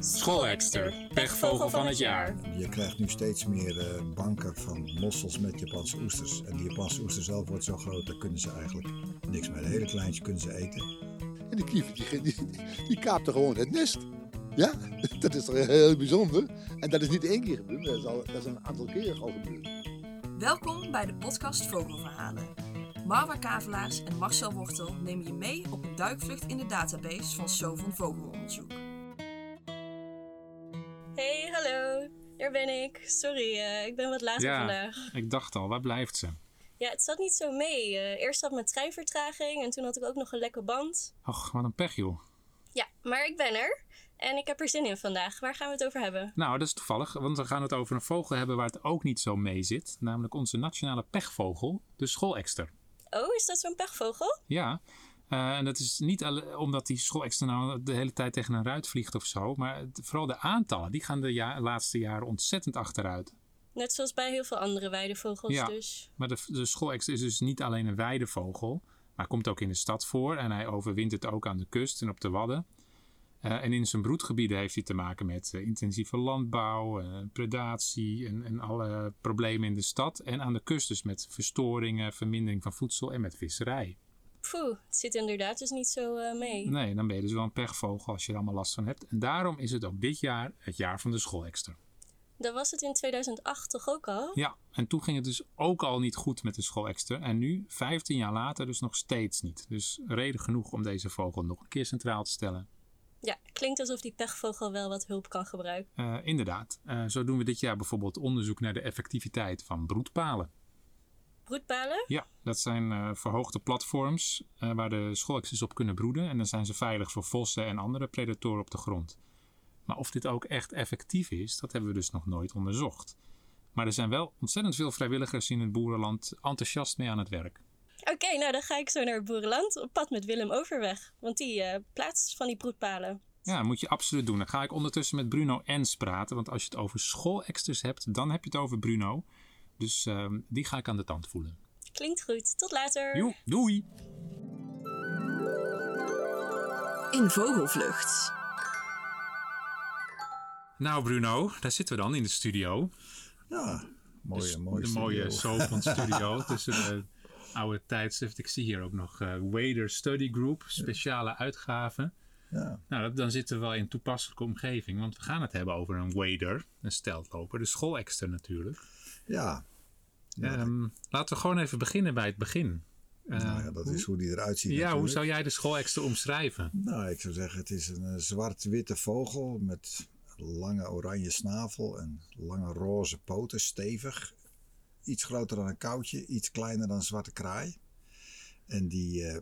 Schoolekster, pechvogel van het jaar. Je krijgt nu steeds meer eh, banken van mossels met Japanse oesters. En die Japanse oester zelf wordt zo groot, daar kunnen ze eigenlijk niks meer. Hele kleintje kunnen ze eten. En die kiever die, die, die kaapte gewoon het nest. Ja, dat is toch heel bijzonder. En dat is niet één keer gebeurd, dat is, al, dat is een aantal keren al gebeurd. Welkom bij de podcast Vogelverhalen. Marwa Kavelaars en Marcel Wortel nemen je mee op een duikvlucht in de database van So van Vogelonderzoek. Ben ik. Sorry, eh, ik ben wat later Ja, vandaag. ik dacht al, waar blijft ze? Ja, het zat niet zo mee. Eh, eerst had mijn treinvertraging en toen had ik ook nog een lekke band. Och, wat een pech joh. Ja, maar ik ben er. En ik heb er zin in vandaag. Waar gaan we het over hebben? Nou, dat is toevallig, want we gaan het over een vogel hebben waar het ook niet zo mee zit. Namelijk onze nationale pechvogel, de schoolekster. Oh, is dat zo'n pechvogel? Ja, eh, en dat is niet omdat die schoolekster nou de hele tijd tegen een ruit vliegt of zo. Maar het- vooral de aantallen, die gaan de ja- laatste jaren ontzettend achteruit. Net zoals bij heel veel andere weidevogels Ja. dus. Maar de, de schoolekster is dus niet alleen een weidevogel, maar komt ook in de stad voor. En hij overwintert ook aan de kust en op de Wadden. Eh, en in zijn broedgebieden heeft hij te maken met eh, intensieve landbouw, eh, predatie en, en alle problemen in de stad. En aan de kust dus met verstoringen, vermindering van voedsel en met visserij. Poeh, het zit inderdaad dus niet zo eh, mee. Nee, dan ben je dus wel een pechvogel als je er allemaal last van hebt. En daarom is het ook dit jaar het jaar van de schoolekster. Dat was het in 2008 toch ook al? Ja, en toen ging het dus ook al niet goed met de schoolekster. En nu, 15 jaar later, dus nog steeds niet. Dus reden genoeg om deze vogel nog een keer centraal te stellen. Ja, klinkt alsof die pechvogel wel wat hulp kan gebruiken. Eh, inderdaad, Eh, zo doen we dit jaar bijvoorbeeld onderzoek naar de effectiviteit van broedpalen. Broedpalen? Ja, dat zijn eh, verhoogde platforms eh, waar de schooleksters op kunnen broeden. En dan zijn ze veilig voor vossen en andere predatoren op de grond. Maar of dit ook echt effectief is, dat hebben we dus nog nooit onderzocht. Maar er zijn wel ontzettend veel vrijwilligers in het boerenland enthousiast mee aan het werk. Oké, nou dan ga ik zo naar het boerenland op pad met Willem Overweg. Want die eh, plaatst van die broedpalen. Ja, moet je absoluut doen. Dan ga ik ondertussen met Bruno Ens praten. Want als je het over schooleksters hebt, dan heb je het over Bruno. Dus ehm, die ga ik aan de tand voelen. Klinkt goed. Tot later. Joe, doei! In Vogelvlucht. Nou Bruno, daar zitten we dan in de studio. Ja, mooie, Dus mooie de mooie studio. Sovon studio tussen de oude tijdschrift. Ik zie hier ook nog eh Wader Study Group, speciale uitgaven. Ja, Nou, dat- dan zitten we wel in een toepasselijke omgeving. Want we gaan het hebben over een wader, een steltloper, de schoolekster natuurlijk. Ja. Ehm, laten we gewoon even beginnen bij het begin. Eh, nou ja, dat is hoe die eruit ziet Ja, hoe zou jij de schoolekster omschrijven? Nou, ik zou zeggen, het is een eh, zwart-witte vogel met lange oranje snavel en lange roze poten, stevig. Iets groter dan een koutje, iets kleiner dan een zwarte kraai. En die, eh,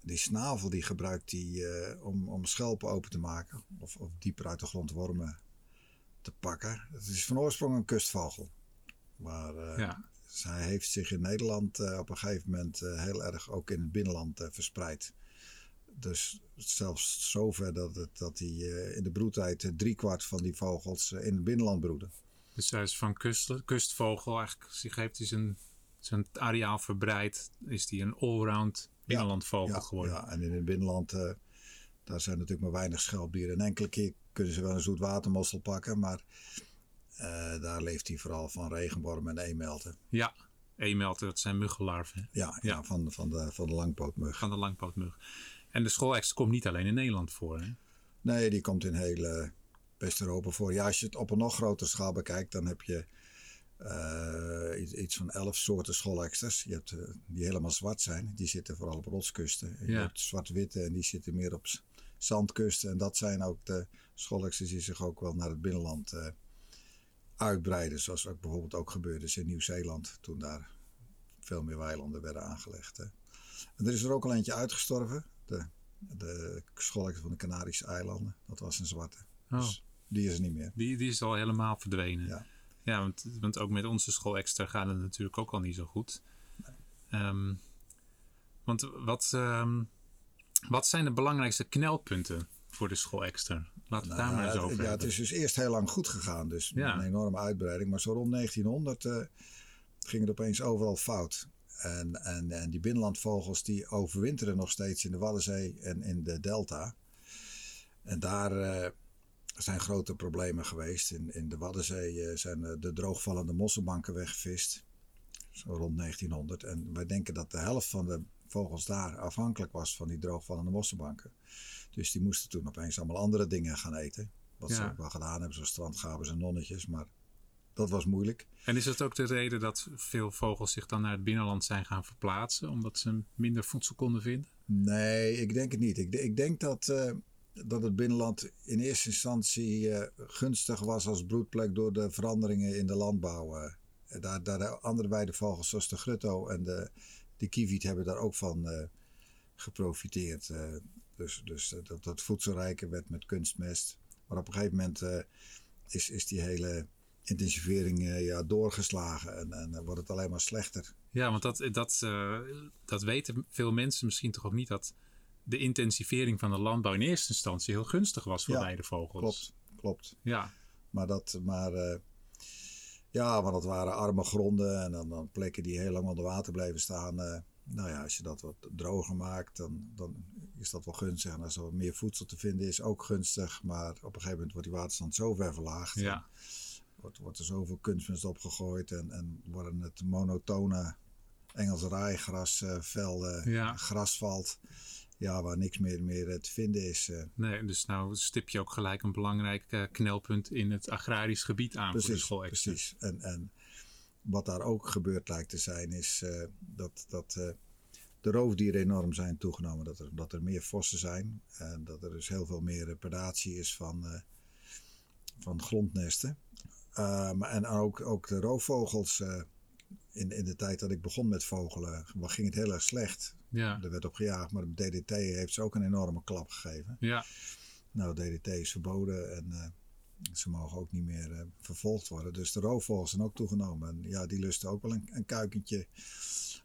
die snavel die gebruikt hij eh, om, om schelpen open te maken of, of dieper uit de grond wormen te pakken. Het is van oorsprong een kustvogel. Maar Ja. zij heeft zich in Nederland eh, op een gegeven moment eh, heel erg ook in het binnenland verspreid. Dus zelfs zover dat, het, dat die in de broedtijd driekwart van die vogels in het binnenland broeden. Dus hij is van kust, kustvogel, eigenlijk zich heeft hij zijn, zijn areaal verbreid, is hij een allround binnenlandvogel ja, geworden. Ja, en in het binnenland, daar zijn natuurlijk maar weinig schelpdieren. En enkele keer kunnen ze wel een zoetwatermossel pakken, maar eh, daar leeft hij vooral van regenwormen en eemelten. Ja, eemelten, dat zijn muggenlarven Ja, ja. van, van, de, van de langpootmug. van de langpootmug. En de schoolekster komt niet alleen in Nederland voor. Hè? Nee, die komt in heel West-Europa voor. Ja, als je het op een nog grotere schaal bekijkt, dan heb je eh, iets, iets van elf soorten schooleksters. Je hebt eh, die helemaal zwart zijn, die zitten vooral op rotskusten. En Je hebt zwart-witte en die zitten meer op zandkusten. En dat zijn ook de schooleksters die zich ook wel naar het binnenland uitbreiden. Zoals ook bijvoorbeeld ook gebeurde is in Nieuw-Zeeland, toen daar veel meer weilanden werden aangelegd. Hè. En er is er ook al eentje uitgestorven. De, de schoolekster van de Canarische eilanden. Dat was een zwarte. Oh. Dus die is er niet meer. Die, die is al helemaal verdwenen. Ja. Ja, want, want ook met onze schoolekster gaat het natuurlijk ook al niet zo goed. Ehm, want wat, ehm, wat zijn de belangrijkste knelpunten voor de schoolekster? Laten we het daar maar eens Nou, over ja, het is dus eerst heel lang goed gegaan. Dus Ja. een enorme uitbreiding. Maar zo rond 1900 eh, ging het opeens overal fout. En, en, en die binnenlandvogels die overwinteren nog steeds in de Waddenzee en in de Delta. En daar, eh, zijn grote problemen geweest. In, in de Waddenzee eh, zijn de droogvallende mosselbanken weggevist. Zo rond 1900. En wij denken dat de helft van de vogels daar afhankelijk was van die droogvallende mosselbanken. Dus die moesten toen opeens allemaal andere dingen gaan eten. Wat ze ook wel gedaan hebben, zoals strandgabers en nonnetjes. Maar dat was moeilijk. En is dat ook de reden dat veel vogels zich dan naar het binnenland zijn gaan verplaatsen? Omdat ze minder voedsel konden vinden? Nee, ik denk het niet. Ik, ik denk dat, eh, dat het binnenland in eerste instantie eh, gunstig was als broedplek door de veranderingen in de landbouw. eh. daar, daar de andere weidevogels zoals de grutto en de, de kieviet hebben daar ook van eh, geprofiteerd. eh. dus dus eh, dat, dat voedselrijker werd met kunstmest. Maar op een gegeven moment is, is die hele intensivering ja, doorgeslagen en, en wordt het alleen maar slechter. Ja, want dat, dat, dat weten veel mensen misschien toch ook niet. Dat de intensivering van de landbouw in eerste instantie heel gunstig was voor Ja, weidevogels. Klopt, klopt. Ja, Maar dat, maar, ja, maar dat waren arme gronden en dan, dan plekken die heel lang onder water bleven staan. eh, nou ja, als je dat wat droger maakt, dan, dan is dat wel gunstig. En als er wat meer voedsel te vinden is, ook gunstig. Maar op een gegeven moment wordt die waterstand zo ver verlaagd. ja, Wordt, wordt er zoveel kunstmest opgegooid en, en worden het monotone Engels raaigrasvelden, Ja. grasvalt. Ja, waar niks meer, meer eh, te vinden is. eh. nee, dus nou stip je ook gelijk een belangrijk eh, knelpunt in het agrarisch gebied aan voor de Precies, school. precies. En, en wat daar ook gebeurd lijkt te zijn, is dat, dat de roofdieren enorm zijn toegenomen. Dat er, dat er meer vossen zijn. En dat er dus heel veel meer predatie is van, van grondnesten. Eh, maar en ook, ook de roofvogels. In, in de tijd dat ik begon met vogelen, ging het heel erg slecht. Ja, Er werd op gejaagd, maar de DDT heeft ze ook een enorme klap gegeven. ja, Nou, DDT is verboden en eh, ze mogen ook niet meer eh, vervolgd worden. Dus de roofvogels zijn ook toegenomen. En ja, die lusten ook wel een, een kuikentje.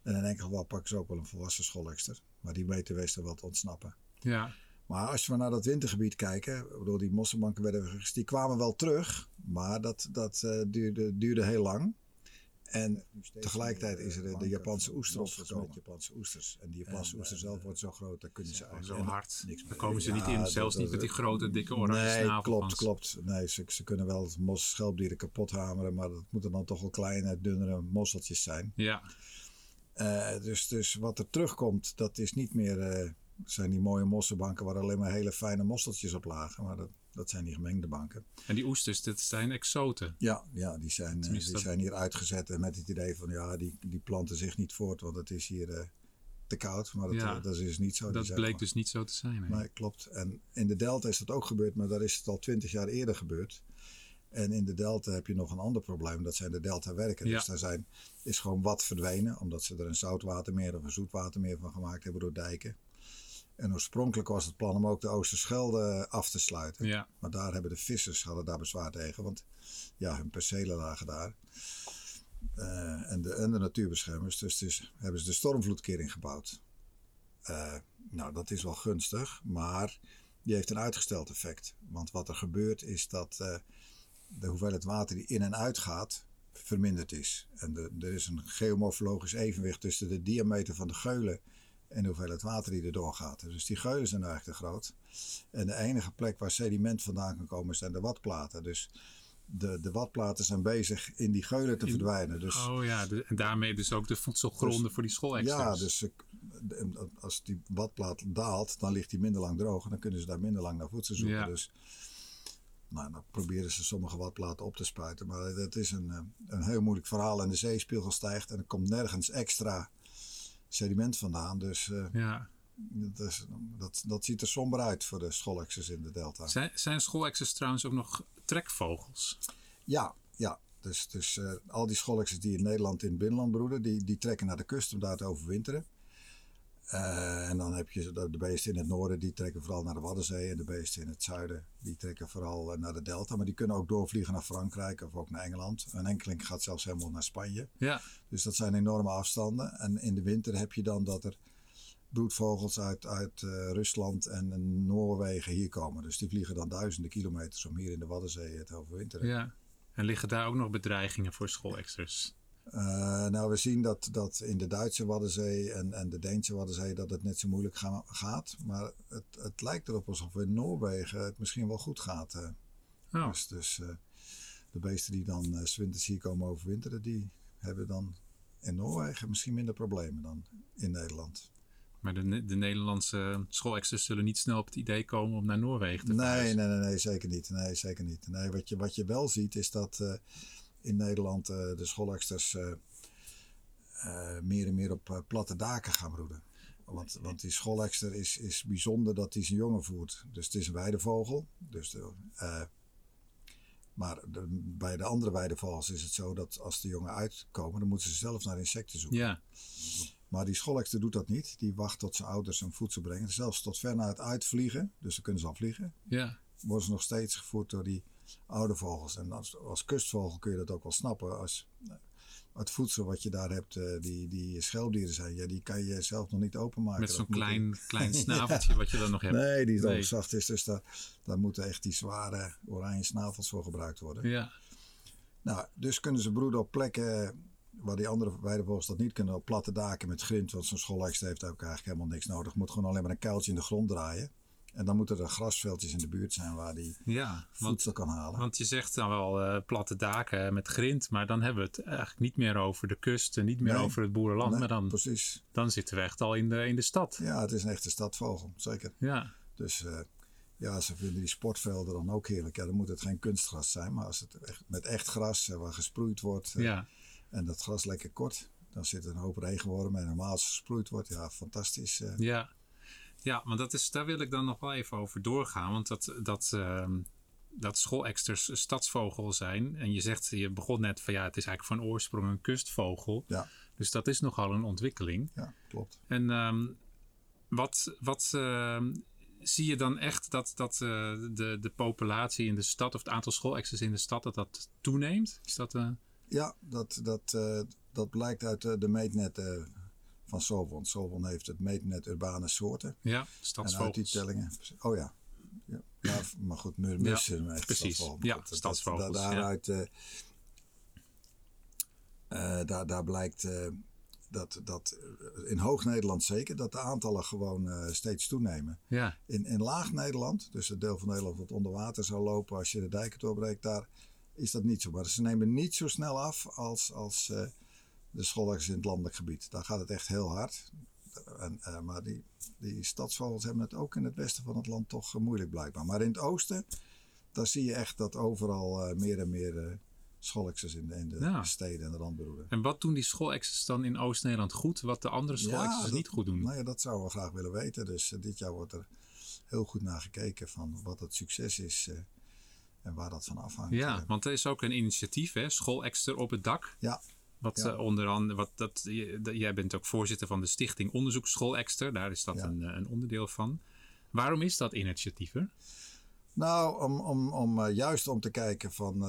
En in enkel geval pakken ze ook wel een volwassen scholekster. Maar die weten weestal wel te ontsnappen. ja, Maar als we naar dat wintergebied kijken, bedoel, die mosselbanken werden weggegist, die kwamen wel terug. Maar dat, dat eh, duurde, duurde heel lang. En tegelijkertijd is er de Japanse oester opgekomen. Met Japanse oesters. En die Japanse oester zelf wordt zo groot, daar kunnen ze zo eigenlijk hard. niks Daar komen ze niet Ja, in, zelfs dat- niet met die grote, dikke oranje Nee, snavel klopt, klopt. Nee, ze, ze kunnen wel het mos schelpdieren kapot hameren, maar dat moeten dan toch wel kleine, dunnere mosseltjes zijn. Ja, Eh, dus, dus wat er terugkomt, dat is niet meer, eh, zijn die mooie mosselbanken waar alleen maar hele fijne mosseltjes op lagen, maar dat, dat zijn die gemengde banken. en die oesters, dat zijn exoten. Ja, ja die, zijn, eh, die dat- zijn hier uitgezet en met het idee van ja, die, die planten zich niet voort, want het is hier eh, te koud. Maar dat, Ja, eh, dat is dus niet zo. Dat bleek dus niet zo te zijn. hè? Nee, klopt. En in de Delta is dat ook gebeurd, maar daar is het al twintig jaar eerder gebeurd. En in de Delta heb je nog een ander probleem, dat zijn de Delta-werken. Ja. Dus daar zijn, is gewoon wat verdwenen, omdat ze er een zoutwatermeer of een zoetwatermeer van gemaakt hebben door dijken. En oorspronkelijk was het plan om ook de Oosterschelde af te sluiten. Ja, Maar daar hebben de vissers hadden daar bezwaar tegen, want ja, hun percelen lagen daar. Eh, en, de, en de natuurbeschermers, dus, dus hebben ze de stormvloedkering gebouwd. Eh, nou, dat is wel gunstig, maar die heeft een uitgesteld effect. Want wat er gebeurt is dat eh, de hoeveelheid water die in en uit gaat, verminderd is. En de, er is een geomorfologisch evenwicht tussen de diameter van de geulen en de hoeveelheid water die er doorgaat. Dus die geulen zijn eigenlijk te groot. En de enige plek waar sediment vandaan kan komen zijn de watplaten. Dus de, de watplaten zijn bezig in die geulen te In- verdwijnen. Dus, oh ja, de- en daarmee dus ook de voedselgronden Dus- voor die schoolextras. ja, dus de- als die watplaat daalt, dan ligt die minder lang droog. En dan kunnen ze daar minder lang naar voedsel zoeken. Ja. Dus nou, dan proberen ze sommige watplaten op te spuiten. Maar dat is een, eh, een heel moeilijk verhaal. En de zeespiegel stijgt en er komt nergens extra sediment vandaan. Dus eh, Ja. dat, is, dat, dat ziet er somber uit voor de scholexers in de delta. Zijn, zijn trouwens ook nog trekvogels? Ja, ja. Dus, dus eh, al die scholexers die in Nederland in het binnenland broeden, die, die trekken naar de kust om daar te overwinteren. Eh, en dan heb je de, de beesten in het noorden, die trekken vooral naar de Waddenzee. En de beesten in het zuiden, die trekken vooral eh, naar de delta. Maar die kunnen ook doorvliegen naar Frankrijk of ook naar Engeland. Een enkeling gaat zelfs helemaal naar Spanje. Ja, Dus dat zijn enorme afstanden. En in de winter heb je dan dat er broedvogels uit, uit eh, Rusland en Noorwegen hier komen. Dus die vliegen dan duizenden kilometers om hier in de Waddenzee te overwinteren. ja. En liggen daar ook nog bedreigingen voor schoolexters? Eh, nou, we zien dat, dat in de Duitse Waddenzee en, en de Deense Waddenzee dat het net zo moeilijk ga- gaat. Maar het, het lijkt erop alsof in Noorwegen het misschien wel goed gaat. Oh. Dus, dus eh, de beesten die dan uh, winters hier komen overwinteren, die hebben dan in Noorwegen misschien minder problemen dan in Nederland. Maar de, de Nederlandse schoolexters zullen niet snel op het idee komen om naar Noorwegen te nee, verhuizen. Nee, nee, nee, zeker niet. Nee, zeker niet. Nee, wat, je, wat je wel ziet is dat uh, in Nederland uh, de schoolexters uh, meer en meer op platte daken gaan broeden. Want, want die schoolexter is, is bijzonder dat hij zijn jongen voert. Dus het is een weidevogel. Dus de, maar de, bij de andere weidevogels is het zo dat als de jongen uitkomen, dan moeten ze zelf naar insecten zoeken. Ja. Maar die scholekster doet dat niet. Die wacht tot zijn ouders hem voedsel brengen. Zelfs tot ver naar het uitvliegen. Dus dan kunnen ze al vliegen. Ja. Worden ze nog steeds gevoerd door die oude vogels. En als, als kustvogel kun je dat ook wel snappen. Als het voedsel wat je daar hebt, die, die schelpdieren zijn, ja, die kan je zelf nog niet openmaken. Met zo'n klein, klein snaveltje wat je dan nog hebt. Nee, die nee. zacht is. Dus daar, daar moeten echt die zware oranje snavels voor gebruikt worden. Ja. Nou, dus kunnen ze broeden op plekken waar die andere weidevogels dat niet kunnen, op platte daken met grind. Want zo'n schoolekster heeft ook eigenlijk helemaal niks nodig. Moet gewoon alleen maar een kuiltje in de grond draaien. En dan moeten er grasveldjes in de buurt zijn waar die ja, voedsel want, kan halen. Want je zegt dan wel uh, platte daken met grind, maar dan hebben we het eigenlijk niet meer over de kust en niet meer Nee. over het boerenland. Nee, maar dan, Precies. dan zitten we echt al in de, in de stad. Ja, het is een echte stadvogel, zeker. Ja, Dus eh, ja, ze vinden die sportvelden dan ook heerlijk. Ja, dan moet het geen kunstgras zijn, maar als het echt, met echt gras eh, waar gesproeid wordt eh, ja. en dat gras lekker kort, dan zit er een hoop regenwormen en normaal als gesproeid wordt, ja, fantastisch. eh. ja. Ja, maar dat is, daar wil ik dan nog wel even over doorgaan. Want dat, dat, ehm, dat schoolexters stadsvogel zijn. En je zegt, je begon net van ja, het is eigenlijk van oorsprong een kustvogel. Ja. Dus dat is nogal een ontwikkeling. ja, klopt. En ehm, wat, wat ehm, zie je dan echt dat, dat eh, de, de populatie in de stad, of het aantal schoolexters in de stad, dat dat toeneemt? Is dat, eh, Ja, dat, dat, eh, dat blijkt uit de meetnetten van Sovon. Sovon heeft het meetnet urbane soorten. ja, En uit die stadsvogels? tellingen. Oh ja. ja. ja maar goed, mus Ja, precies. stadsvogel. Ja, Dat- dat- stadsvogels, da- ja. daaruit, eh, eh, daar, daar blijkt eh, dat, dat in Hoog-Nederland zeker, dat de aantallen gewoon steeds toenemen. Ja, In, in Laag-Nederland, dus het deel van Nederland wat onder water zou lopen als je de dijken doorbreekt, daar is dat niet zo. Maar ze nemen niet zo snel af als, als de schoolleggers in het landelijk gebied. Daar gaat het echt heel hard. En, eh, maar die, die stadsvogels hebben het ook in het westen van het land toch eh, moeilijk blijkbaar. Maar in het oosten, daar zie je echt dat overal eh, meer en meer schoolexers in, de- in de Ja. steden en de randbroeden. en wat doen die schoolexers dan in Oost-Nederland goed, wat de andere schoolexers dat- niet goed doen? Nou ja, dat zouden we graag willen weten. Dus dit jaar wordt er heel goed naar gekeken van wat het succes is en waar dat van afhangt. Ja, want er is ook een initiatief, hè? Schoolexter op het dak. ja, Wat Ja. eh, onder andere, wat dat, jij bent ook voorzitter van de Stichting Onderzoek Schoolexter. Daar is dat Ja. een, eh, een onderdeel van. Waarom is dat initiatief er? Nou, om, om, om eh, juist om te kijken van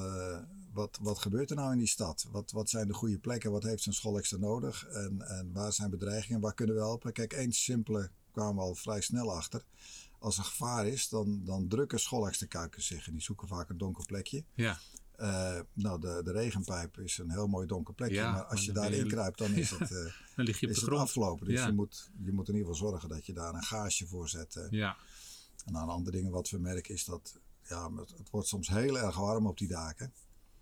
wat, wat gebeurt er nou in die stad? Wat, wat zijn de goede plekken? Wat heeft zo'n schoolexter nodig? En, en waar zijn bedreigingen? Waar kunnen we helpen? Kijk, één simpele kwamen we al vrij snel achter. Als er gevaar is, dan, dan drukken schoolexterkuikens zich. En die zoeken vaak een donker plekje. Ja, Eh, nou, de, de regenpijp is een heel mooi donker plekje. Ja, maar als je dan daarin kruipt, dan is het, eh, dan lig je op is de het afgelopen. Dus Ja. je, moet, je moet in ieder geval zorgen dat je daar een gaasje voor zet. eh. Ja, En een andere dingen wat we merken is dat ja, het, het wordt soms heel erg warm op die daken.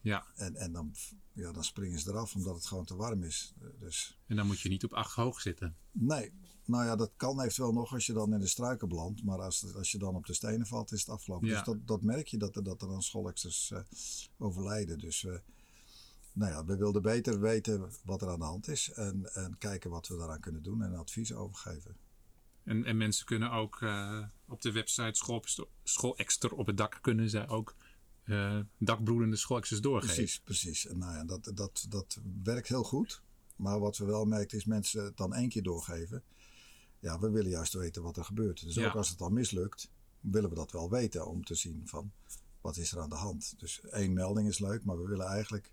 Ja. En, en dan, ja, dan springen ze eraf omdat het gewoon te warm is. Dus En dan moet je niet op acht hoog zitten. nee, nou ja, dat kan eventueel nog als je dan in de struiken belandt. Maar als, als je dan op de stenen valt, is het afgelopen. Ja. Dus dat, dat merk je dat er, dat er dan schoolexers eh, overlijden. Dus we, nou ja, we wilden beter weten wat er aan de hand is. En, en kijken wat we daaraan kunnen doen en advies overgeven. En, en mensen kunnen ook eh, op de website schoolexter, schoolexter op het dak kunnen zij ook eh, dakbroedende schoolexters doorgeven. Precies, precies. En nou ja, dat, dat, dat werkt heel goed. Maar wat we wel merken is mensen het dan één keer doorgeven. Ja, we willen juist weten wat er gebeurt. Dus Ja. ook als het dan mislukt, willen we dat wel weten om te zien van wat is er aan de hand. Dus één melding is leuk, maar we willen eigenlijk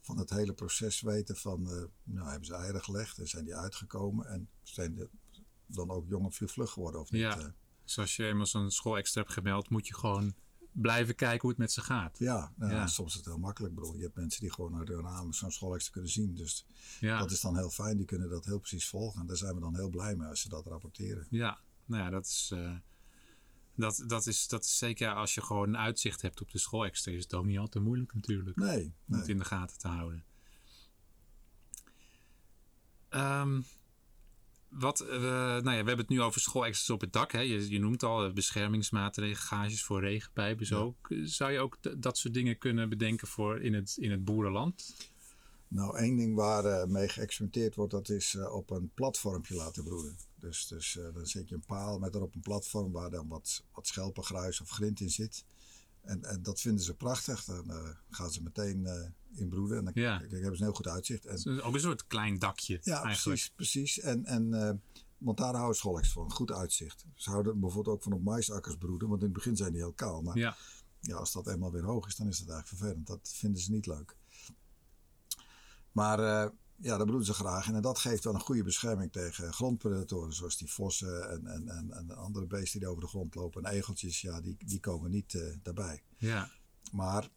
van het hele proces weten van, eh, nou hebben ze eieren gelegd en zijn die uitgekomen en zijn de, dan ook jong of vlug geworden of niet. Ja. eh. Dus als je eenmaal zo'n schoolexter hebt gemeld, moet je gewoon blijven kijken hoe het met ze gaat. Ja, nou, Ja. soms is het heel makkelijk. Bedoel, je hebt mensen die gewoon uit hun ramen zo'n schoolextra kunnen zien. Dus Ja, Dat is dan heel fijn, die kunnen dat heel precies volgen. En daar zijn we dan heel blij mee als ze dat rapporteren. ja. nou ja, dat is eh, Dat, dat, is, dat is zeker als je gewoon een uitzicht hebt op de schoolextra, is het ook niet al te moeilijk natuurlijk. Nee, Om nee. het in de gaten te houden. Ehm, wat, eh, nou ja, we hebben het nu over schoolextras op het dak. Hè. Je, je noemt al eh, beschermingsmaatregelen, gages voor regenpijpen. Zo. Zou je ook dat soort dingen kunnen bedenken voor in het, in het boerenland? Nou, één ding waar eh, mee geëxperimenteerd wordt, dat is op een platformpje laten broeden. Dus, dus dan zet je een paal met erop een platform waar dan wat, wat schelpengruis of grind in zit. En, en dat vinden ze prachtig. Dan eh, gaan ze meteen eh inbroeden. En dan Ja. kijk, hebben ze een heel goed uitzicht. En, ook een soort klein dakje ja, eigenlijk. precies. precies. En, en, eh, want daar houden scholks van. Goed uitzicht. Ze houden bijvoorbeeld ook van op maisakkers broeden. Want in het begin zijn die heel kaal. Maar Ja, ja, als dat eenmaal weer hoog is, dan is dat eigenlijk vervelend. Dat vinden ze niet leuk. Maar ja, dat broeden ze graag. En dat geeft wel een goede bescherming tegen grondpredatoren. Zoals die vossen en, en, en, en andere beesten die over de grond lopen. En egeltjes, ja, die, die komen niet eh, daarbij. ja, Maar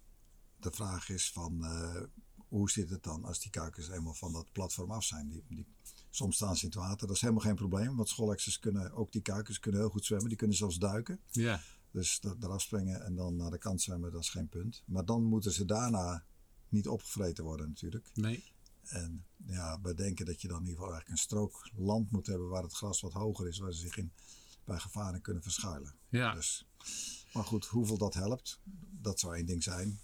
de vraag is van... eh, hoe zit het dan als die kuikens eenmaal van dat platform af zijn? Die, die, soms staan ze in het water. Dat is helemaal geen probleem. Want scholexers kunnen, ook die kuikens kunnen heel goed zwemmen. Die kunnen zelfs duiken. ja, Dus eraf springen en dan naar de kant zwemmen, dat is geen punt. Maar dan moeten ze daarna niet opgevreten worden natuurlijk. nee, En ja, we denken dat je dan in ieder geval eigenlijk een strook land moet hebben waar het gras wat hoger is, waar ze zich in bij gevaren kunnen verschuilen. ja, Dus, maar goed, hoeveel dat helpt, dat zou één ding zijn.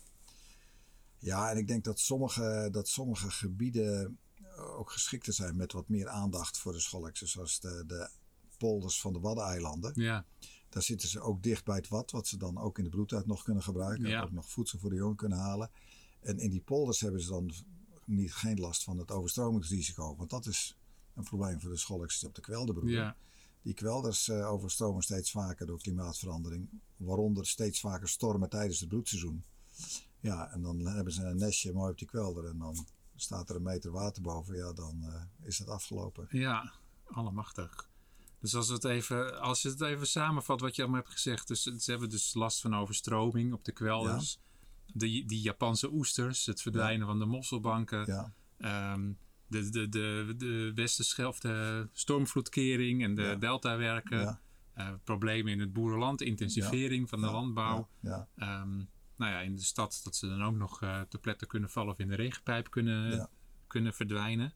Ja, en ik denk dat sommige, dat sommige gebieden ook geschikter zijn met wat meer aandacht voor de scholexen. Zoals de, de polders van de Waddeneilanden. ja, Daar zitten ze ook dicht bij het wat, wat ze dan ook in de broedtijd nog kunnen gebruiken. Ja. En ook nog voedsel voor de jongen kunnen halen. En in die polders hebben ze dan niet, geen last van het overstromingsrisico. Want dat is een probleem voor de die op de kwelder broeden. ja, Die kwelders eh, overstromen steeds vaker door klimaatverandering. Waaronder steeds vaker stormen tijdens het broedseizoen. Ja, en dan hebben ze een nestje mooi op die kwelder. En dan staat er een meter water boven. Ja, dan eh, is het afgelopen. ja, allemachtig. Dus als, we het even, als je het even samenvat wat je allemaal hebt gezegd. Dus ze hebben dus last van overstroming op de kwelders. De, die Japanse oesters, het verdwijnen van de mosselbanken. Ja, Ehm, de, de, de, de Westerschelf, de stormvloedkering en de deltawerken. ja, Eh, problemen in het boerenland, intensivering van de landbouw. Ehm, nou ja, in de stad dat ze dan ook nog eh te pletten kunnen vallen of in de regenpijp kunnen, Ja. kunnen verdwijnen.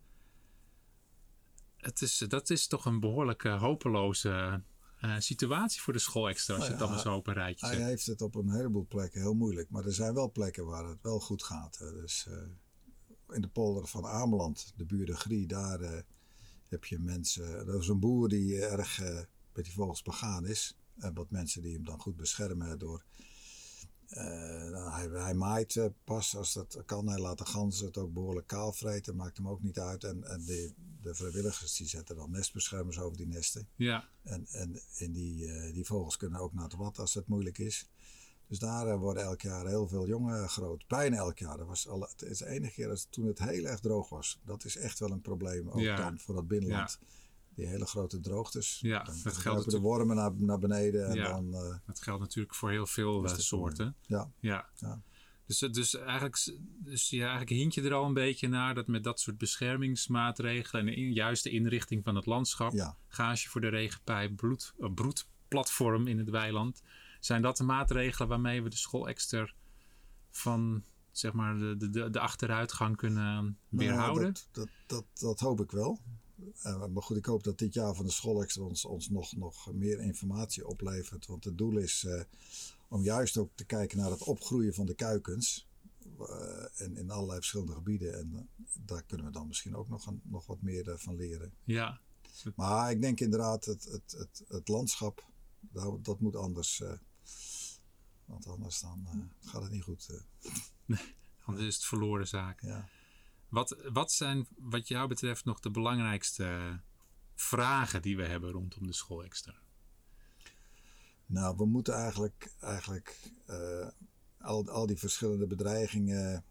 Het is, dat is toch een behoorlijk eh, hopeloze eh, situatie voor de schoolextra als je Nou het allemaal zo op een rijtje Hij zet. heeft het op een heleboel plekken heel moeilijk. Maar er zijn wel plekken waar het wel goed gaat. hè. Dus eh, in de polder van Ameland, de buurt de Grie, daar eh, heb je mensen. Er is een boer die erg met die vogels begaan is. En wat mensen die hem dan goed beschermen door. Eh, nou, hij, hij maait eh, pas als dat kan. Hij laat de ganzen het ook behoorlijk kaal vreten. Maakt hem ook niet uit. En, en de, de vrijwilligers die zetten dan nestbeschermers over die nesten. Ja, En, en, en die, eh, die vogels kunnen ook naar het wat als het moeilijk is. Dus daar worden elk jaar heel veel jongen groot. Bijna elk jaar. Dat was al, het is de enige keer als, toen het heel erg droog was. Dat is echt wel een probleem ook Ja. dan voor dat binnenland. Die hele grote droogtes. Ja, dan dat geldt de wormen naar, naar beneden. En Ja. dan, eh, dat geldt natuurlijk voor heel veel eh, soorten. ja, Ja. Ja. Dus, dus, eigenlijk, dus ja, eigenlijk hint je er al een beetje naar dat met dat soort beschermingsmaatregelen en de in- juiste inrichting van het landschap, ja. gage voor de regenpijp, bloed, eh, broedplatform in het weiland, zijn dat de maatregelen waarmee we de schoolexter van zeg maar de, de, de, de achteruitgang kunnen weerhouden? Nou, dat, dat, dat, dat hoop ik wel. Eh, maar goed, ik hoop dat dit jaar van de schoolextra ons, ons nog, nog meer informatie oplevert. Want het doel is eh, om juist ook te kijken naar het opgroeien van de kuikens. eh, en in allerlei verschillende gebieden. En daar kunnen we dan misschien ook nog, een, nog wat meer van leren. Ja, Maar ik denk inderdaad, het, het, het, het landschap, nou, dat moet anders. want anders dan gaat het niet goed. eh. anders is het verloren zaak. ja. Wat, wat zijn wat jou betreft nog de belangrijkste vragen die we hebben rondom de schoolexter? Nou, we moeten eigenlijk, eigenlijk eh, al, al die verschillende bedreigingen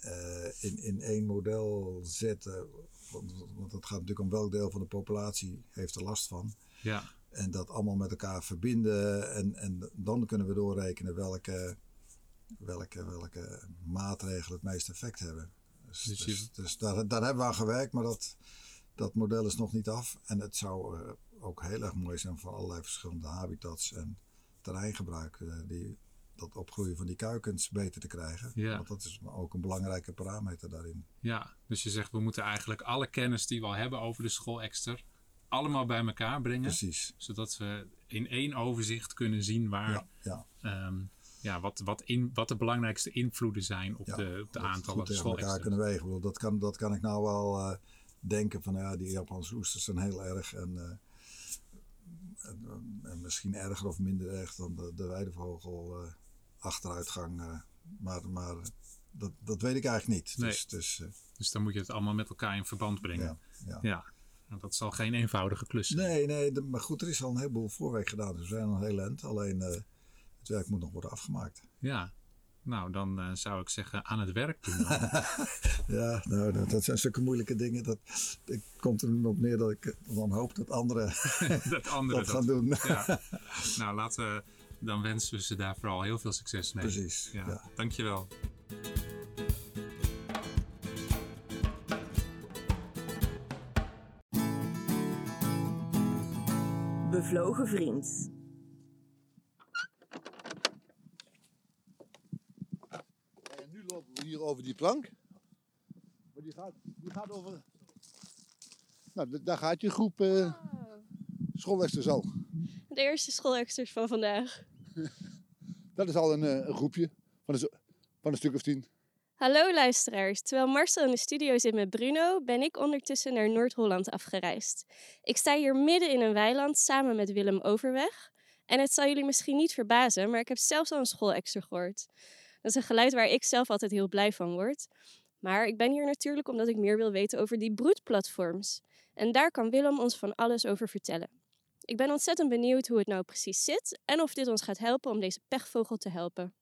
eh, in, in één model zetten. Want, want het gaat natuurlijk om welk deel van de populatie heeft er last van. Ja, En dat allemaal met elkaar verbinden. En, en dan kunnen we doorrekenen welke, welke, welke maatregelen het meeste effect hebben. Dus, Dus dus, dus daar, daar hebben we aan gewerkt, maar dat, dat model is nog niet af. En het zou eh, ook heel erg mooi zijn voor allerlei verschillende habitats en terreingebruik, eh, die, dat opgroeien van die kuikens beter te krijgen. Ja. Want dat is ook een belangrijke parameter daarin. Ja, dus je zegt we moeten eigenlijk alle kennis die we al hebben over de schoolekster allemaal bij elkaar brengen. Precies. Zodat we in één overzicht kunnen zien waar, Ja, ja. ehm, ja, wat, wat, in, wat de belangrijkste invloeden zijn op Ja, de, op de aantallen goed tegen elkaar kunnen wegen. Dat kan, dat kan ik nou wel eh, denken van ja, die Japanse oesters zijn heel erg. En, eh, en, en misschien erger of minder erg dan de, de weidevogel eh, achteruitgang. eh. maar maar dat, dat weet ik eigenlijk niet. Nee. Dus, dus eh, Dus dan moet je het allemaal met elkaar in verband brengen. ja, ja. Ja, nou, dat zal geen eenvoudige klus zijn. Nee, nee, de- maar goed, er is al een heleboel voorwerk gedaan. Dus we zijn al heel eind. Alleen het werk moet nog worden afgemaakt. Ja, nou dan eh, zou ik zeggen aan het werk doen. Ja, nou, dat, dat zijn zulke moeilijke dingen. Dat, het komt er op neer dat ik dan hoop dat anderen dat andere dat gaan doen. Ja. Nou, laten we, dan wensen we ze daar vooral heel veel succes mee. Precies. Ja, Ja. dankjewel. Bevlogen vriend. Die plank. Maar die gaat, die gaat over... Nou, d- daar gaat je groep uh, schoolwesters al. De eerste schoolexters van vandaag. Dat is al een, eh, een groepje van een, zo- van een stuk of tien. Hallo luisteraars. Terwijl Marcel in de studio zit met Bruno, ben ik ondertussen naar Noord-Holland afgereisd. Ik sta hier midden in een weiland samen met Willem Overweg. En het zal jullie misschien niet verbazen, maar ik heb zelfs al een schoolexter gehoord. Dat is een geluid waar ik zelf altijd heel blij van word. Maar ik ben hier natuurlijk omdat ik meer wil weten over die broedplatforms. En daar kan Willem ons van alles over vertellen. Ik ben ontzettend benieuwd hoe het nou precies zit en of dit ons gaat helpen om deze pechvogel te helpen.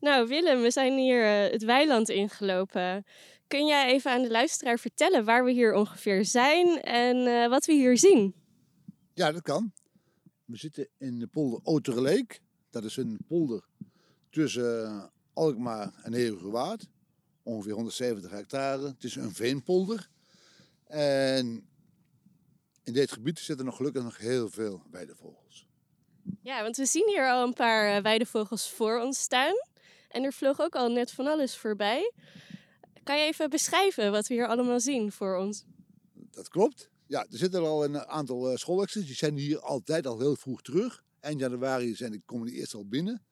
Nou, Willem, we zijn hier eh, het weiland ingelopen. Kun jij even aan de luisteraar vertellen waar we hier ongeveer zijn en eh, wat we hier zien? Ja, dat kan. We zitten in de polder Oterleek. Dat is een polder tussen eh, Alkmaar en Heerhugowaard. Ongeveer 170 hectare. Het is een veenpolder. En in dit gebied zitten nog gelukkig nog heel veel weidevogels. Ja, want we zien hier al een paar eh, weidevogels voor ons staan. En er vloog ook al net van alles voorbij. Kan je even beschrijven wat we hier allemaal zien voor ons? Dat klopt. Ja, er zitten al een aantal uh, schoolexters. Die zijn hier altijd al heel vroeg terug. Eind januari zijn, komen die eerst al binnen.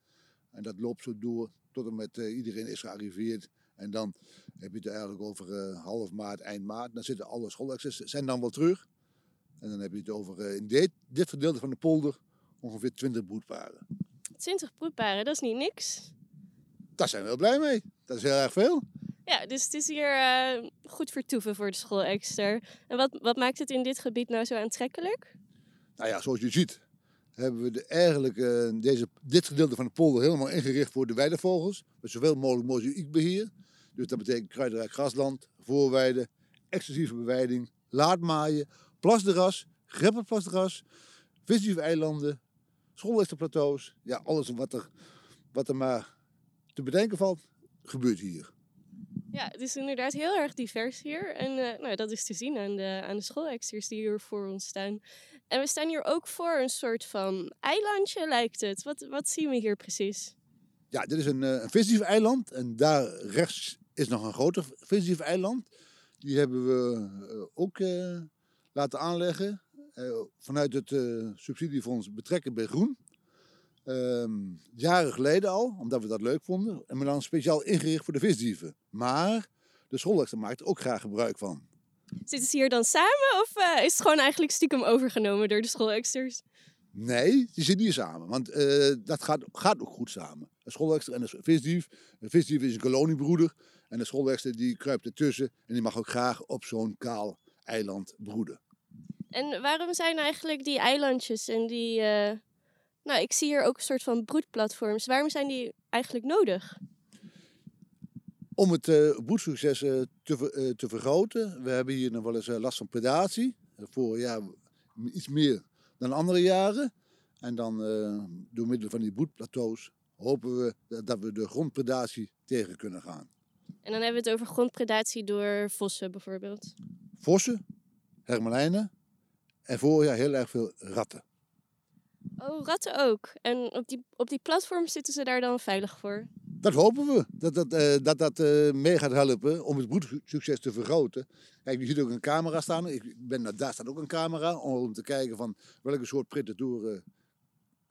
En dat loopt zo door tot en met uh, iedereen is gearriveerd. En dan heb je het eigenlijk over uh, half maart, eind maart. Dan zitten alle schoolexters, zijn dan wel terug. En dan heb je het over uh, in dit, dit gedeelte van de polder ongeveer 20 broedparen. 20 broedparen, dat is niet niks. Daar zijn we wel blij mee. Dat is heel erg veel. Ja, dus het is hier uh, goed vertoeven voor de schoolexter. En wat, wat maakt het in dit gebied nou zo aantrekkelijk? Nou ja, zoals je ziet hebben we de, eigenlijk deze, dit gedeelte van de polder helemaal ingericht voor de weidevogels. Met zoveel mogelijk mozaïekbeheer. Dus dat betekent kruidenrijk grasland, voorweiden, exclusieve beweiding, laadmaaien, plasderas, greppelplasderas, visdieve eilanden, schoolwesterplateaus. Ja, alles wat er, wat er maar te bedenken valt, gebeurt hier. Ja, het is inderdaad heel erg divers hier. En uh, nou, dat is te zien aan de, aan de schoolexters die hier voor ons staan. En we staan hier ook voor een soort van eilandje, lijkt het. Wat, wat zien we hier precies? Ja, dit is een, uh, een visdief eiland. En daar rechts is nog een groter visdief eiland. Die hebben we uh, ook laten aanleggen. vanuit het subsidiefonds Betrekken bij Groen. Um, jaren geleden al, omdat we dat leuk vonden. En we dan speciaal ingericht voor de visdieven. Maar de schoolexter maakt er ook graag gebruik van. Zitten ze hier dan samen of uh, is het gewoon eigenlijk stiekem overgenomen door de schoolexters? Nee, die zitten hier samen. Want uh, dat gaat, gaat ook goed samen. De schoolexter en de visdief. De visdief is een koloniebroeder. En de schoolexter die kruipt ertussen. En die mag ook graag op zo'n kaal eiland broeden. En waarom zijn eigenlijk die eilandjes en die... Uh... Nou, ik zie hier ook een soort van broedplatforms. Waarom zijn die eigenlijk nodig? Om het uh, broedsucces uh, te, uh, te vergroten. We hebben hier nog wel eens last van predatie. Voor ja, iets meer dan andere jaren. En dan door middel van die broedplateaus hopen we dat we de grondpredatie tegen kunnen gaan. En dan hebben we het over grondpredatie door vossen bijvoorbeeld? Vossen, hermelijnen en voorjaar heel erg veel ratten. Oh, ratten ook. En op die, op die platform zitten ze daar dan veilig voor? Dat hopen we. Dat dat, eh, dat, dat eh, mee gaat helpen om het broedsucces te vergroten. Kijk, je ziet ook een camera staan. Ik ben, daar staat ook een camera om te kijken van welke soort predatoren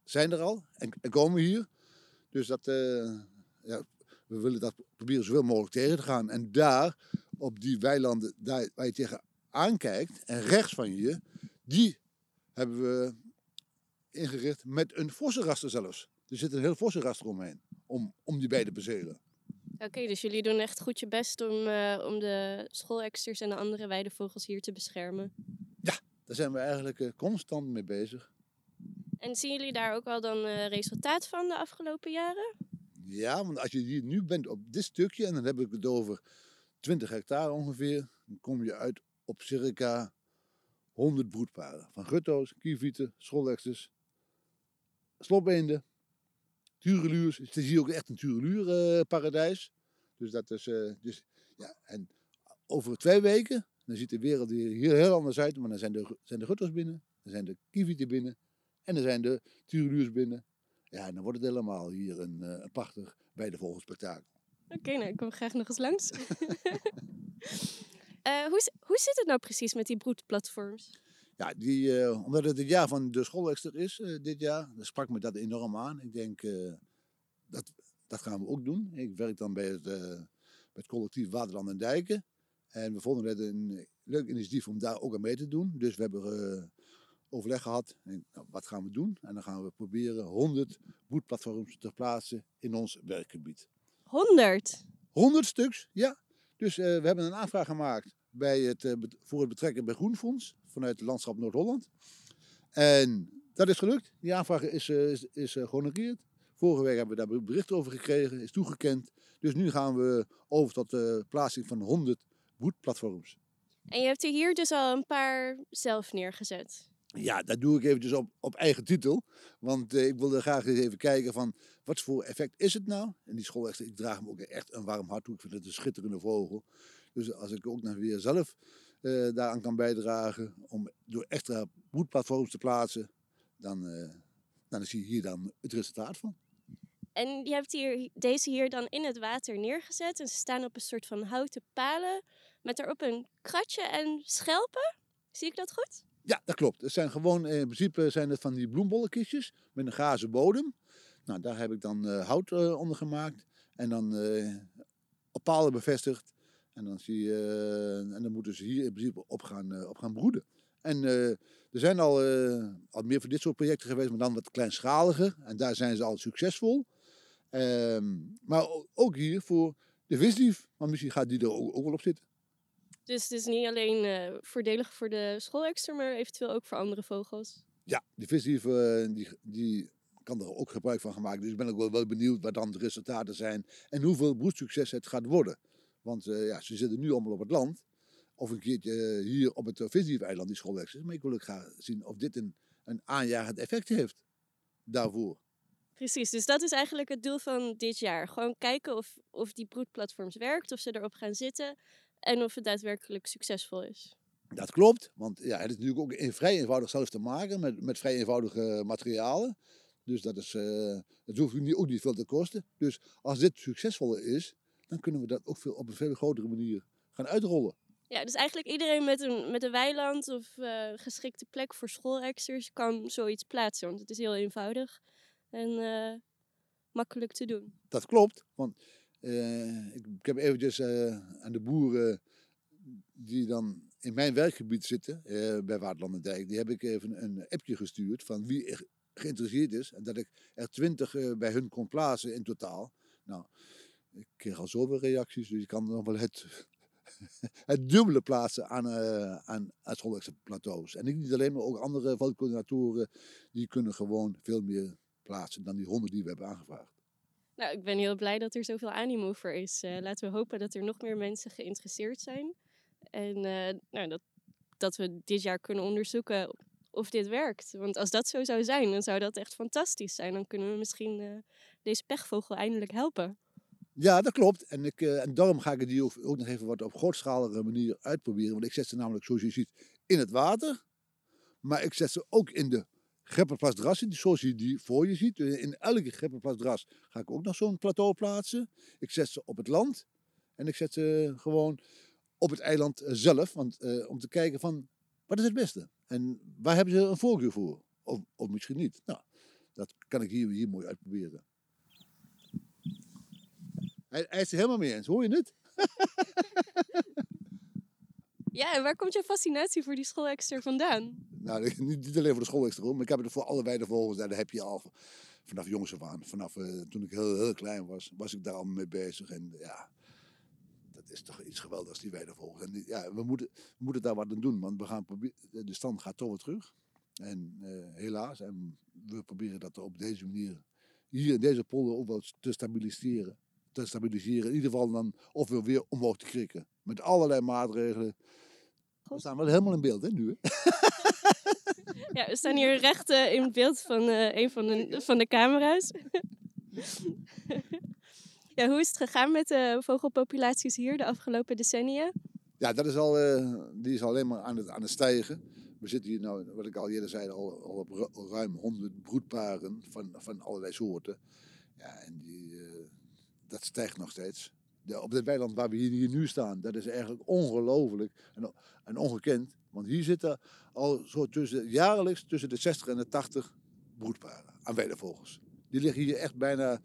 zijn er al en, en komen hier. Dus dat, eh, ja, we willen dat proberen zoveel mogelijk tegen te gaan. En daar, op die weilanden daar waar je tegen aankijkt en rechts van je, die hebben we ingericht met een vossenraster zelfs. Er zit een heel vossenraster omheen, om, om die beide percelen. Oké, dus jullie doen echt goed je best om, uh, om de schooleksters en de andere weidevogels hier te beschermen. Ja, daar zijn we eigenlijk uh, constant mee bezig. En zien jullie daar ook al dan uh, resultaat van de afgelopen jaren? Ja, want als je hier nu bent op dit stukje, en dan heb ik het over 20 hectare ongeveer, dan kom je uit op circa 100 broedparen. Van gutto's, kievieten, scholleksters, slopbeenden, tureluurs. Het is hier ook echt een tureluurparadijs. dus dat is, uh, dus, ja, en over twee weken, dan ziet de wereld hier heel anders uit. Maar dan zijn de, zijn de gutto's binnen, dan zijn de kievieten binnen en dan zijn de tureluurs binnen. Ja, en dan wordt het helemaal hier een, uh, een prachtig spektakel. Oké, okay, nou, ik kom graag nog eens langs. uh, hoe, hoe zit het nou precies met die broedplatforms? Ja, die, uh, omdat het het jaar van de schoolexter is uh, dit jaar, dan sprak me dat enorm aan. Ik denk, uh, dat, dat gaan we ook doen. Ik werk dan bij het, bij het collectief Waterland en Dijken. En we vonden het een leuk initiatief om daar ook aan mee te doen. Dus we hebben overleg gehad. En, nou, wat gaan we doen? En dan gaan we proberen 100 boetplatforms te plaatsen in ons werkgebied. 100? 100 stuks, ja. Dus we hebben een aanvraag gemaakt bij het, voor het betrekken bij Groenfonds vanuit het landschap Noord-Holland. En dat is gelukt. Die aanvraag is, uh, is, is uh, gehonoreerd. Vorige week hebben we daar bericht over gekregen, is toegekend. Dus nu gaan we over tot de plaatsing van 100 boetplatforms. En je hebt er hier dus al een paar zelf neergezet? Ja, dat doe ik eventjes op, op eigen titel. Want uh, ik wilde graag eens even kijken van wat voor effect is het nou? En die school, ik draag hem ook echt een warm hart toe. Ik vind het een schitterende vogel. Dus als ik ook nog weer zelf uh, daaraan kan bijdragen om door extra broedplatforms te plaatsen, dan, uh, dan zie je hier dan het resultaat van. En je hebt hier, deze hier dan in het water neergezet en ze staan op een soort van houten palen met erop een kratje en schelpen. Zie ik dat goed? Ja, dat klopt. Het zijn gewoon, in principe zijn het van die bloembollenkistjes met een gazen bodem. Nou, daar heb ik dan uh, hout uh, onder gemaakt en dan uh, op palen bevestigd. En dan, zie je, uh, en dan moeten ze hier in principe op gaan, uh, op gaan broeden. En uh, er zijn al, al meer van dit soort projecten geweest, maar dan wat kleinschaliger. En daar zijn ze al succesvol. Ehm, maar ook hier voor de visdief, want misschien gaat die er ook, ook wel op zitten. Dus het is niet alleen voordelig voor de schoolexter, maar eventueel ook voor andere vogels? Ja, die visdief die, die kan er ook gebruik van gemaakt. Dus ik ben ook wel, wel benieuwd wat dan de resultaten zijn en hoeveel broedsucces het gaat worden. Want uh, ja, ze zitten nu allemaal op het land. Of een keertje hier op het Visdief-eiland, die schoolexers. Maar ik wil ook graag zien of dit een, een aanjagend effect heeft daarvoor. Precies, dus dat is eigenlijk het doel van dit jaar. Gewoon kijken of, of die broedplatforms werkt, of ze erop gaan zitten en of het daadwerkelijk succesvol is. Dat klopt, want ja, het is natuurlijk ook vrij eenvoudig zelf te maken met, met vrij eenvoudige materialen. Dus dat, is, uh, dat hoeft ook niet veel te kosten. Dus als dit succesvol is, dan kunnen we dat ook veel, op een veel grotere manier gaan uitrollen. Ja, dus eigenlijk iedereen met een, met een weiland of uh, geschikte plek voor schoolexters kan zoiets plaatsen. Want het is heel eenvoudig en uh, makkelijk te doen. Dat klopt, want uh, ik, ik, heb eventjes aan de boeren die dan in mijn werkgebied zitten, bij Waterland en Dijk, die heb ik even een appje gestuurd van wie geïnteresseerd is. En dat ik er twintig bij hun kon plaatsen in totaal. Nou, ik kreeg al zoveel reacties, dus ik kan nog wel het, het dubbele plaatsen aan, uh, aan, aan plateaus. En niet alleen, maar ook andere veldcoördinatoren, die kunnen gewoon veel meer plaatsen dan die honderd die we hebben aangevraagd. Nou, ik ben heel blij dat er zoveel animo voor is. Uh, laten we hopen dat er nog meer mensen geïnteresseerd zijn. En uh, nou, dat, dat we dit jaar kunnen onderzoeken of dit werkt. Want als dat zo zou zijn, dan zou dat echt fantastisch zijn. Dan kunnen we misschien deze pechvogel eindelijk helpen. Ja, dat klopt. En, ik, uh, en daarom ga ik die ook, ook nog even wat op grootschalige manier uitproberen. Want ik zet ze namelijk, zoals je ziet, in het water. Maar ik zet ze ook in de Grepperplasdras zit, zoals je die voor je ziet. In elke Grepperplasdras ga ik ook nog zo'n plateau plaatsen. Ik zet ze op het land en ik zet ze gewoon op het eiland zelf. Want, eh, om te kijken van, wat is het beste? En waar hebben ze een voorkeur voor? Of, of misschien niet. Nou, dat kan ik hier, hier mooi uitproberen. Hij, hij is er helemaal mee eens, hoor je het? Ja, en waar komt jouw fascinatie voor die schoolekster vandaan? Nou, niet, alleen voor de schoolextra, maar ik heb het voor alle weidevogels. Daar heb je al vanaf jongs af aan. Vanaf eh, toen ik heel, heel klein was, was ik daar al mee bezig. En ja, dat is toch iets geweldigs, die weidevogels. En ja, we moeten, we moeten daar wat aan doen, want we gaan proberen, de stand gaat toch weer terug. En eh, helaas, en we proberen dat op deze manier, hier in deze polder ook wel te stabiliseren. Te stabiliseren, in ieder geval dan, of we weer omhoog te krikken. Met allerlei maatregelen. We staan wel helemaal in beeld, hè, nu. Hè? Ja, we staan hier recht eh, in beeld van eh, een van de, van de camera's. ja, hoe is het gegaan met de vogelpopulaties hier de afgelopen decennia? Ja, dat is al, eh, die is alleen maar aan het, aan het stijgen. We zitten hier nou, wat ik al eerder zei, al, al op ru- ruim 100 broedparen van, van allerlei soorten. Ja, en die, dat stijgt nog steeds. De, op dit weiland waar we hier, hier nu staan, dat is eigenlijk ongelooflijk en, en ongekend. Want hier zitten al zo tussen, jaarlijks tussen de 60 en de 80 broedparen aan weidevogels. Die liggen hier echt bijna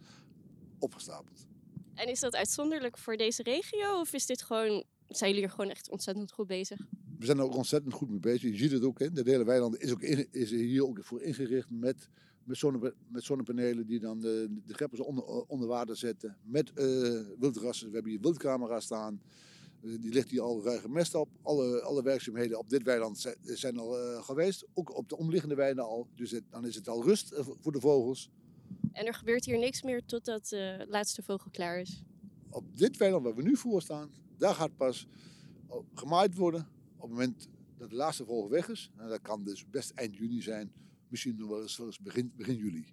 opgestapeld. En is dat uitzonderlijk voor deze regio? Of is dit gewoon, zijn jullie er gewoon echt ontzettend goed bezig? We zijn er ook ontzettend goed mee bezig. Je ziet het ook, hè. de hele weiland is, ook in- is er hier ook voor ingericht met, met, zonne, met zonnepanelen die dan de, de greppers onder, onder water zetten. Met eh, wildrassen. We hebben hier wildcamera staan. Eh, die ligt hier al ruige mest op. Alle, alle werkzaamheden op dit weiland zijn, zijn al eh, geweest. Ook op de omliggende weiden al. Dus het- dan is het al rust voor de vogels. En er gebeurt hier niks meer totdat de laatste vogel klaar is. Op dit weiland waar we nu voor staan, daar gaat pas oh, gemaaid worden. Op het moment dat de laatste vogel weg is. Nou, dat kan dus best eind juni zijn. Misschien nog wel eens, wel eens begin, begin juli.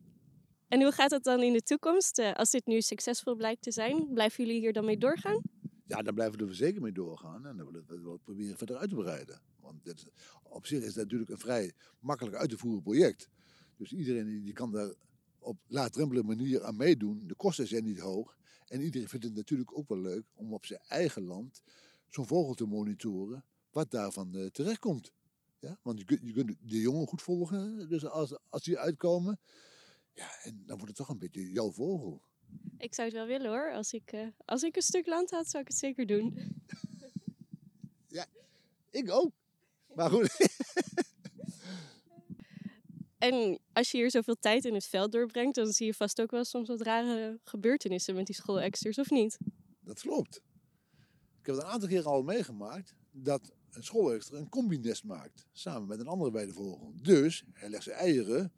En hoe gaat het dan in de toekomst? Eh, als dit nu succesvol blijkt te zijn, blijven jullie hier dan mee doorgaan? Ja, daar blijven we er zeker mee doorgaan. En dan willen we het proberen verder uit te breiden. Want dit, op zich is dat natuurlijk een vrij makkelijk uit te voeren project. Dus iedereen die, kan daar op laagdrempelige manier aan meedoen. De kosten zijn niet hoog. En iedereen vindt het natuurlijk ook wel leuk om op zijn eigen land zo'n vogel te monitoren. Wat daarvan eh, terechtkomt. Ja? Want je kunt, je kunt de jongen goed volgen. Dus als, als die uitkomen. Ja, en dan wordt het toch een beetje jouw vogel. Ik zou het wel willen hoor. Als ik, eh, als ik een stuk land had, zou ik het zeker doen. Ik ook. Maar goed. En als je hier zoveel tijd in het veld doorbrengt, dan zie je vast ook wel soms wat rare gebeurtenissen met die schoolexters, of niet? Dat klopt. Ik heb het een aantal keer al meegemaakt dat een schoolexter een combinest maakt. Samen met een andere weidevogel. Dus hij legt zijn eieren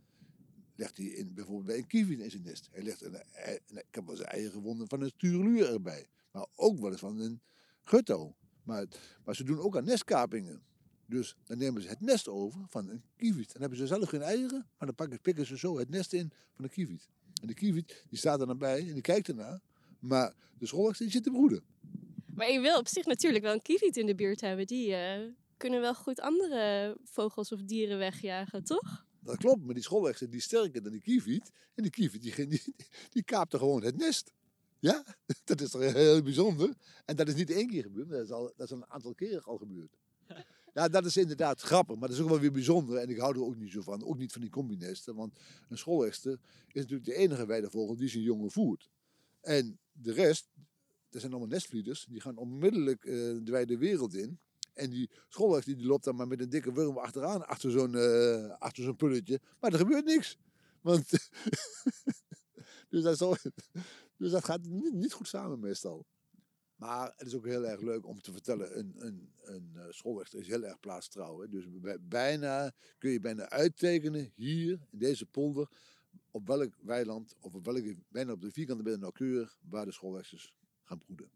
legt hij in, bijvoorbeeld bij een kievit in zijn nest. Hij legt een, een- ik heb wel eens eieren gewonnen van een tureluur erbij. Maar ook wel eens van een gutto. Maar, maar ze doen ook aan nestkapingen. Dus dan nemen ze het nest over van een kievit. Dan hebben ze zelf geen eieren, maar dan pakken, pikken ze zo het nest in van een kievit. En de kievit die staat er dan bij en die kijkt ernaar. Maar de schoolexter die zit te broeden. Maar je wil op zich natuurlijk wel een kieviet in de buurt hebben. Die eh, kunnen wel goed andere vogels of dieren wegjagen, toch? Dat klopt, maar die schoolexter die sterker dan die kievit. En die kievit die, die, die kaapt er gewoon het nest. Ja, dat is toch heel bijzonder. En dat is niet één keer gebeurd, dat is, al, dat is een aantal keren al gebeurd. Ja, dat is inderdaad grappig, maar dat is ook wel weer bijzonder. En ik hou er ook niet zo van, ook niet van die combinesten. Want een schoolexter is natuurlijk de enige weidevogel die zijn jongen voert. En de rest, dat zijn allemaal nestvlieders, die gaan onmiddellijk eh, de wijde wereld in. En die schoolexter die loopt dan maar met een dikke worm achteraan, achter zo'n eh, achter zo'n pulletje. Maar er gebeurt niks. Want dus, dat dus dat gaat niet, goed samen meestal. Maar het is ook heel erg leuk om te vertellen, een, een, een eh, is heel erg plaatstrouw. Hè? Dus bij- bijna, kun je bijna uittekenen, hier in deze polder, op welk weiland, of op welke, bijna op de vierkante meter nauwkeurig, waar de schoolrechters gaan broeden.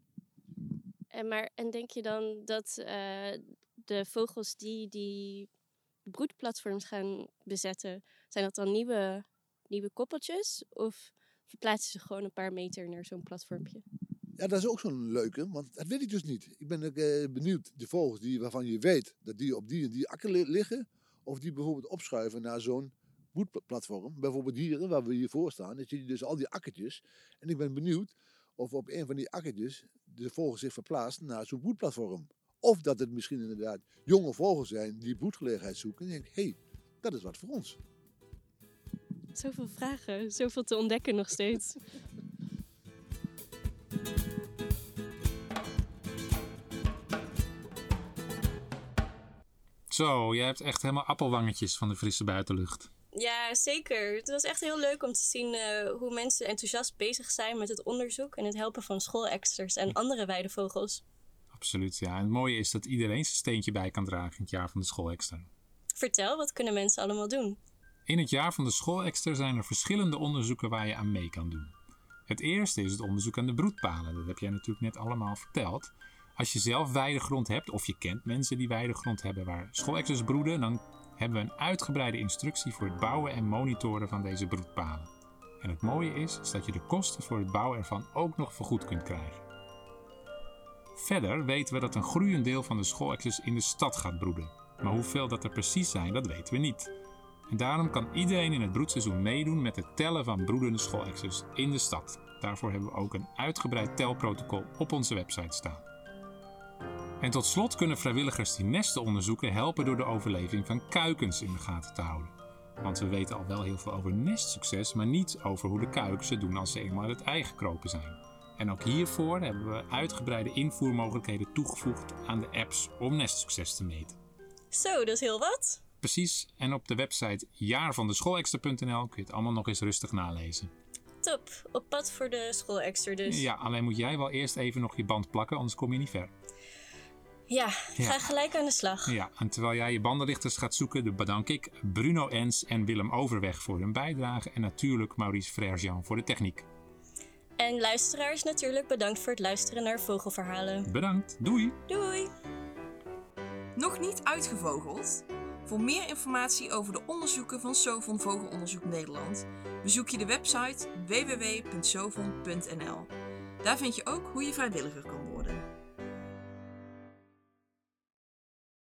En, maar, en denk je dan dat eh, de vogels die die broedplatforms gaan bezetten, zijn dat dan nieuwe, nieuwe koppeltjes? Of verplaatsen ze gewoon een paar meter naar zo'n platformpje? Ja, dat is ook zo'n leuke, want dat weet ik dus niet. Ik ben ook eh, benieuwd, de vogels die, waarvan je weet dat die op die en die akker li- liggen, of die bijvoorbeeld opschuiven naar zo'n broedplatform, bijvoorbeeld hier, waar we hier voor staan, dan zie je dus al die akkertjes. En ik ben benieuwd of op een van die akkertjes de vogel zich verplaatst naar zo'n broedplatform. Of dat het misschien inderdaad jonge vogels zijn die broedgelegenheid zoeken. En denk hé, hey, dat is wat voor ons. Zoveel vragen, zoveel te ontdekken nog steeds. Zo, jij hebt echt helemaal appelwangetjes van de frisse buitenlucht. Ja, zeker. Het was echt heel leuk om te zien uh, hoe mensen enthousiast bezig zijn met het onderzoek en het helpen van schoolexters en andere weidevogels. Absoluut, ja. En het mooie is dat iedereen zijn steentje bij kan dragen in het jaar van de schoolexter. Vertel, wat kunnen mensen allemaal doen? In het jaar van de schoolexter zijn er verschillende onderzoeken waar je aan mee kan doen. Het eerste is het onderzoek aan de broedpalen. Dat heb jij natuurlijk net allemaal verteld. Als je zelf weidegrond hebt of je kent mensen die weidegrond hebben waar schoolexters broeden, dan hebben we een uitgebreide instructie voor het bouwen en monitoren van deze broedpalen. En het mooie is, is dat je de kosten voor het bouwen ervan ook nog vergoed kunt krijgen. Verder weten we dat een groeiend deel van de schoolexers in de stad gaat broeden. Maar hoeveel dat er precies zijn, dat weten we niet. En daarom kan iedereen in het broedseizoen meedoen met het tellen van broedende schoolexers in de stad. Daarvoor hebben we ook een uitgebreid telprotocol op onze website staan. En tot slot kunnen vrijwilligers die nesten onderzoeken helpen door de overleving van kuikens in de gaten te houden. Want we weten al wel heel veel over nestsucces, maar niet over hoe de kuikens het doen als ze eenmaal uit het ei gekropen zijn. En ook hiervoor hebben we uitgebreide invoermogelijkheden toegevoegd aan de apps om nestsucces te meten. Zo, dat is heel wat. Precies, en op de website jaarvandeschoolextra.nl kun je het allemaal nog eens rustig nalezen. Top, op pad voor de schoolextra dus. Ja, alleen moet jij wel eerst even nog je band plakken, anders kom je niet ver. Ja, ga gelijk aan de slag. Ja, en terwijl jij je bandenlichters gaat zoeken, bedank ik Bruno Ens en Willem Overweg voor hun bijdrage en natuurlijk Maurice Frère voor de techniek. En luisteraars natuurlijk bedankt voor het luisteren naar Vogelverhalen. Bedankt, doei! Doei! Nog niet uitgevogeld? Voor meer informatie over de onderzoeken van Sovon Vogelonderzoek Nederland bezoek je de website www.sovon.nl. Daar vind je ook hoe je vrijwilliger kan.